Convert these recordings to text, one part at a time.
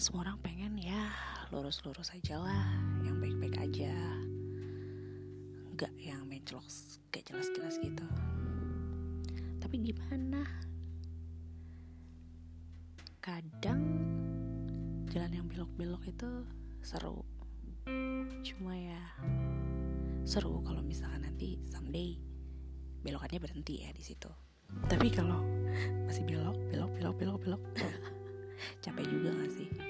semua orang pengen ya lurus-lurus aja lah yang baik-baik aja. Nggak yang mencelok gak jelas-jelas gitu. Tapi gimana? Kadang jalan yang belok-belok itu seru. Cuma ya seru kalau misalkan nanti someday belokannya berhenti ya di situ. Tapi kalau masih belok belok belok belok belok capek juga gak sih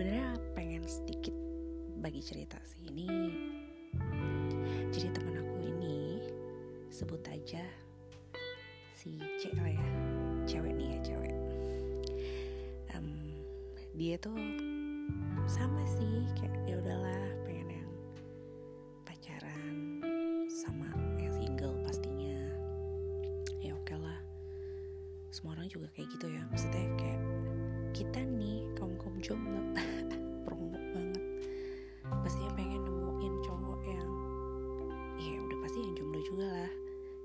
sebenarnya pengen sedikit bagi cerita sih. Ini jadi teman aku ini sebut aja si C lah ya. Cewek nih ya cewek. Um, dia tuh sama sih kayak ya udahlah pengen yang pacaran sama yang single pastinya. Ya oke lah. Semua orang juga kayak gitu ya. Maksudnya kayak kita nih kaum kaum jomblo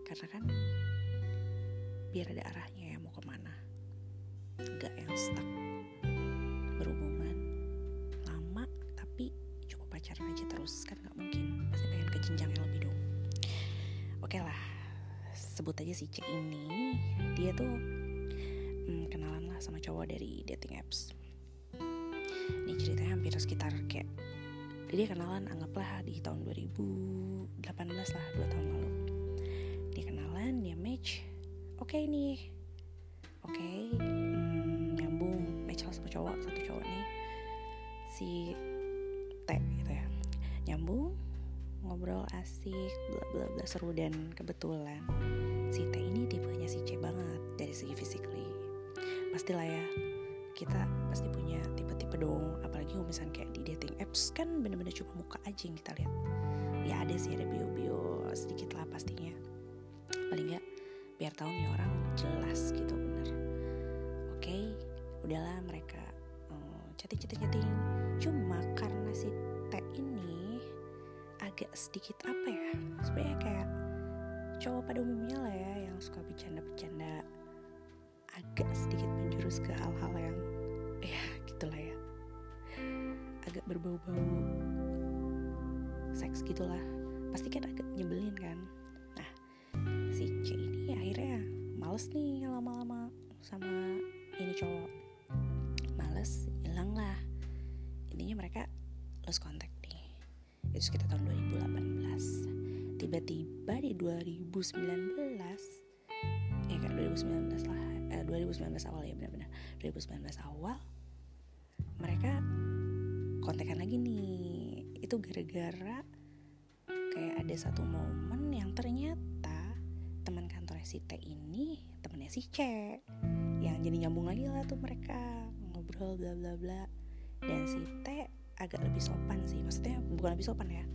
karena kan biar ada arahnya ya mau ke mana. Nggak yang stuck. Berhubungan lama tapi cukup pacaran aja terus. Kan nggak mungkin. Pasti pengen ke jenjang yang lebih dong oke lah sebut aja si C ini. Dia tuh hmm, kenalan lah sama cowok dari dating apps. Ini ceritanya hampir sekitar kayak dia kenalan anggaplah di tahun 2018 lah dua tahun lalu kenalan dia match oke nih oke. Hmm, nyambung. Match lah sama cowok satu cowok nih. Si T gitu ya. Nyambung. Ngobrol asik bla bla bla seru dan kebetulan si T ini tipenya si C banget dari segi physically pastilah ya kita pasti punya tipe-tipe dong. Apalagi kalau misalnya kayak di dating apps kan bener-bener cuma muka aja yang kita lihat. Ya ada sih ada bio-bio sedikit lah pastinya paling nggak biar tahu nih orang jelas gitu bener. Oke udahlah mereka uh, chatting chatting chatting cuma karena si T ini agak sedikit apa ya sebenarnya kayak cowok pada umumnya lah ya yang suka bercanda-bercanda agak sedikit menjurus ke hal-hal yang ya gitulah ya. Agak berbau-bau seks gitulah. Pasti kan agak nyebelin males nih lama-lama sama ini cowok. Males hilang lah. Intinya mereka lost contact nih. Itu sekitar tahun 2018 tiba-tiba di 2019 ya kan 2019 lah eh, 2019 awal ya benar-benar. 2019 awal mereka kontekan lagi nih. Itu gara-gara kayak ada satu momen yang ternyata teman kantornya si T ini temennya si C yang jadi nyambung lagi lah tuh mereka ngobrol bla bla bla. Dan si T agak lebih sopan sih maksudnya bukan lebih sopan ya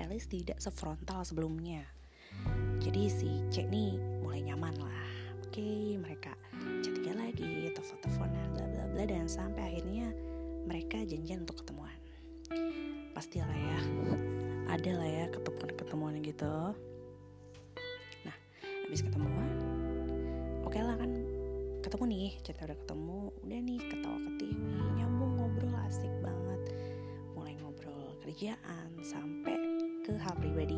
at least tidak sefrontal sebelumnya. Jadi si C nih mulai nyaman lah oke mereka chatting lagi telepon-teleponan bla bla bla dan sampai akhirnya mereka janjian untuk ketemuan. Pastilah ya ada lah ya ketemuan-ketemuan gitu. nah habis ketemuan oke lah kan. Ketemu nih cerita udah ketemu udah nih ketawa ketiwi nyambung ngobrol asik banget. Mulai ngobrol kerjaan sampai ke hal pribadi.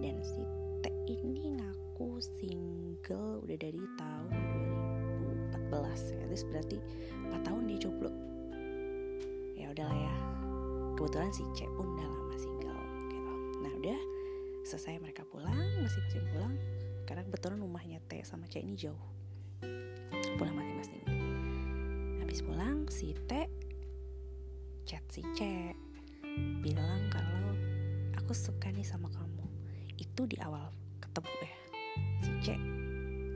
Dan si T ini ngaku single udah dari tahun 2014 ya. Terus berarti 4 tahun dia jomblo. Ya udahlah ya. Kebetulan si C pun udah lama single gitu. Nah udah selesai mereka pulang masing-masing pulang karena kebetulan rumahnya T sama C ini jauh. Pulang masing-masing habis pulang si T chat si C. Bilang kalau aku suka nih sama kamu. Itu di awal ketemu ya. Si C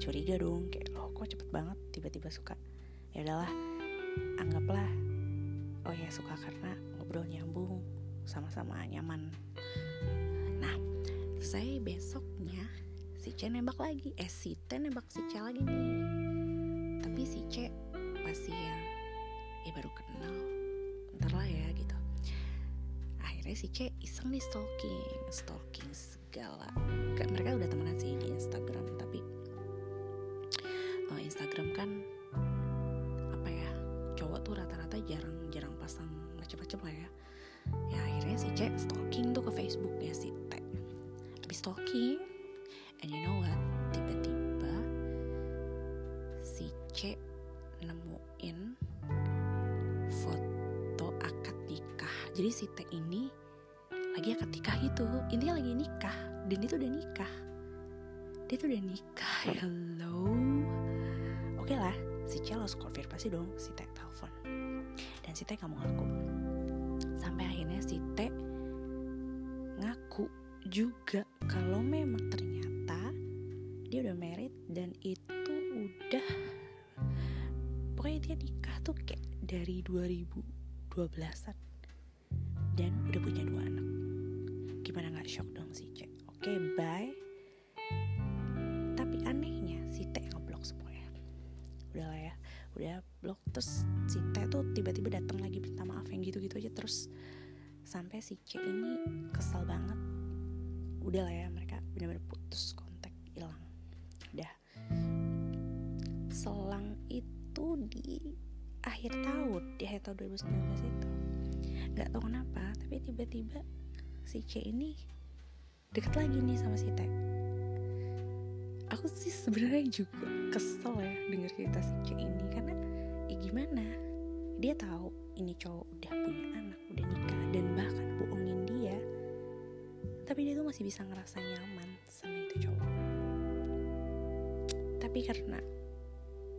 curiga dong kayak loh kok cepet banget tiba-tiba suka? Ya udahlah anggaplah. Oh ya suka karena ngobrol nyambung sama-sama nyaman. Nah saya besoknya si C nembak lagi. Eh si T nembak si C lagi nih. Tapi si C pasti yang ya baru kenal. Ntar lah ya gitu. Akhirnya si C iseng nih stalking stalking segala. Gak, mereka udah temenan sih di Instagram tapi uh, Instagram kan apa ya cowok tuh rata-rata jarang jarang pasang macam-macam lah ya. Ya akhirnya si C stalking tuh ke Facebooknya si T. Habis stalking And you know what? Tiba-tiba si C nemuin foto akad nikah. Jadi si T ini lagi akad nikah itu. Intinya lagi nikah. Dan dia tuh udah nikah. Dia tuh udah nikah. Hello. Oke okay lah, si C harus konfirmasi dong si T telepon. Dan si T kamu ngaku. Sampai akhirnya si T ngaku juga kalau memang ternyata dia udah married dan itu udah pokoknya dia nikah tuh kayak dari 2012an dan udah punya dua anak. Gimana nggak shock dong si C oke okay, bye. Tapi anehnya si T ngeblok semuanya. Udah lah ya udah blok. Terus si T tuh tiba-tiba datang lagi minta maaf yang gitu-gitu aja. Terus sampai si C ini kesal banget. Udah lah ya mereka benar-benar putus kontak hilang udah selang itu di akhir tahun di akhir tahun 2019 itu. Nggak tahu kenapa tapi tiba-tiba si C ini deket lagi nih sama si T. Aku sih sebenarnya juga kesel ya denger cerita si C ini karena ya gimana? Dia tahu ini cowok udah punya anak udah nikah dan bahkan bohongin dia tapi dia tuh masih bisa ngerasa nyaman sama itu cowok tapi karena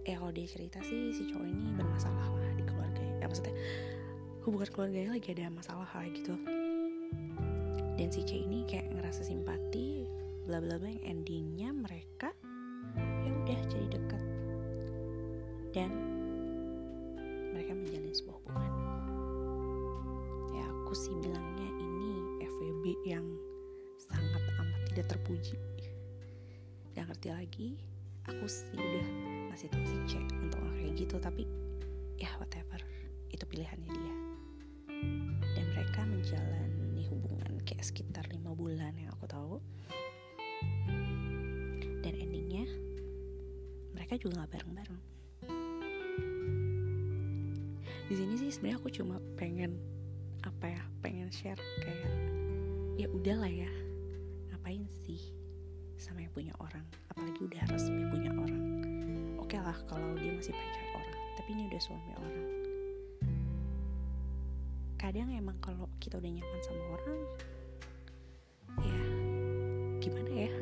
ya kalau dia cerita sih si cowok ini bermasalah lah di keluarganya. Ya maksudnya hubungan keluarganya lagi ada masalah lah gitu. Dan si C ini kayak ngerasa simpati bla bla bla yang endingnya mereka ya udah jadi dekat. Dan mereka menjalin sebuah hubungan. Ya aku sih bilangnya ini FWB yang sangat amat tidak terpuji. Gak ngerti lagi aku sih udah ngasih tau si C untuk kayak gitu tapi ya whatever. Itu pilihannya dia. Dan mereka menjalani hubungan kayak sekitar lima bulan yang aku tahu. Dan endingnya mereka juga nggak bareng-bareng. Di sini sih sebenarnya aku cuma pengen apa ya pengen share kayak ya udahlah ya. Ngapain sih sama yang punya orang apalagi udah resmi punya orang. Oke lah kalau dia masih pacar orang tapi ini udah suami orang. Kadang emang kalau kita udah nyaman sama orang ya gimana ya?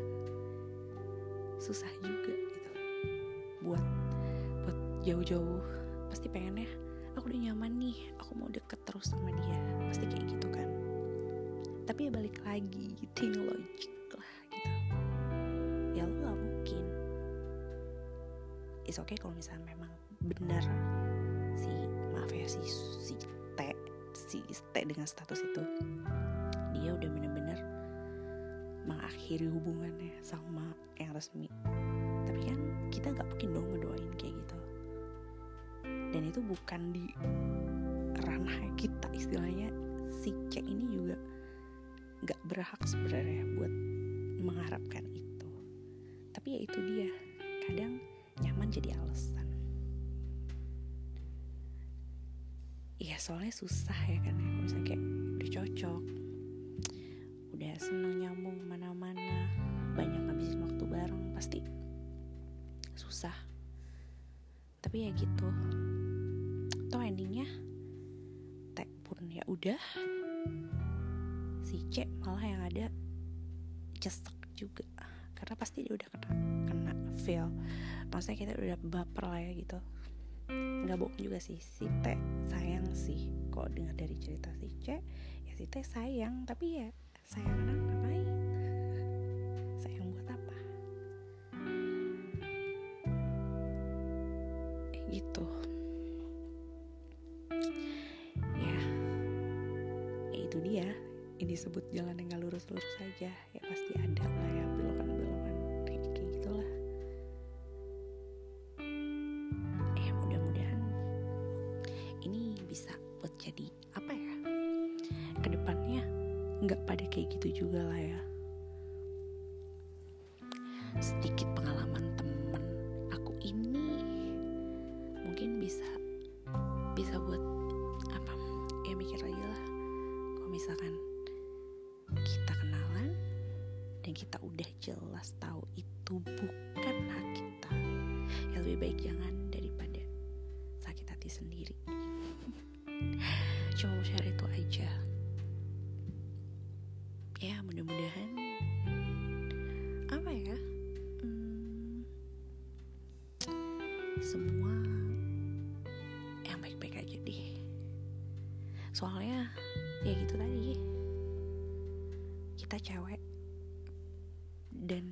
Susah juga gitu. Buat buat jauh-jauh pasti pengennya aku udah nyaman nih aku mau deket terus sama dia. Pasti kayak gitu kan. Tapi ya balik lagi think logic lah is okay kalau misalnya memang benar si maaf ya si si T si T dengan status itu. Dia udah bener-bener mengakhiri hubungannya sama yang resmi. Tapi kan kita nggak mungkin dong ngedoain kayak gitu. Dan itu bukan di ranah kita istilahnya si C ini juga nggak berhak sebenarnya buat mengharapkan itu. Tapi ya itu dia kadang jadi alasan. Iya soalnya susah ya kan ya. Misalnya kayak udah cocok Udah seneng nyambung mana-mana Banyak ngabisin waktu bareng Pasti susah. Tapi ya gitu. Toh endingnya Tek pun ya udah. Si C malah yang ada Cesek juga. Karena pasti dia udah kena Kena feel Maksudnya kita udah baper lah ya gitu. Nggak bohong juga sih si T sayang sih. Kok dengar dari cerita si C? Ya si T sayang tapi ya sayang anak ngapain? Sayang buat apa? Eh, gitu. Ya. Ya itu dia. Ini disebut jalan yang gak lurus-lurus saja ya pasti ada lah ya pada kayak gitu juga lah ya. Sedikit pengalaman temen aku ini mungkin bisa bisa buat apa ya mikir lagi lah. Kalau misalkan kita kenalan dan kita udah jelas tahu itu bukan hak kita ya lebih baik jangan semua yang baik-baik aja deh. Soalnya ya gitu tadi. Kita cewek. Dan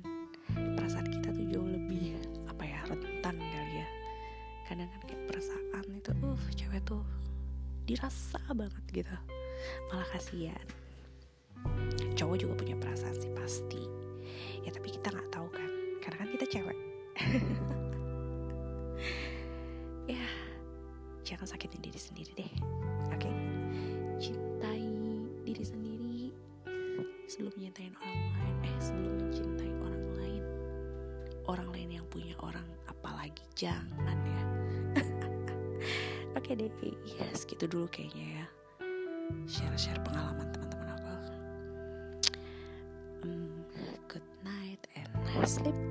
perasaan kita tuh jauh lebih apa ya rentan kali ya. Kadang kan kayak perasaan itu uh cewek tuh dirasa banget gitu. Malah kasihan. Cowok juga punya perasaan sih pasti eh sebelum mencintai orang lain. Orang lain yang punya orang apalagi jangan ya. Oke okay deh ya segitu dulu kayaknya ya. Share-share pengalaman teman-teman aku. Um, good night and sleep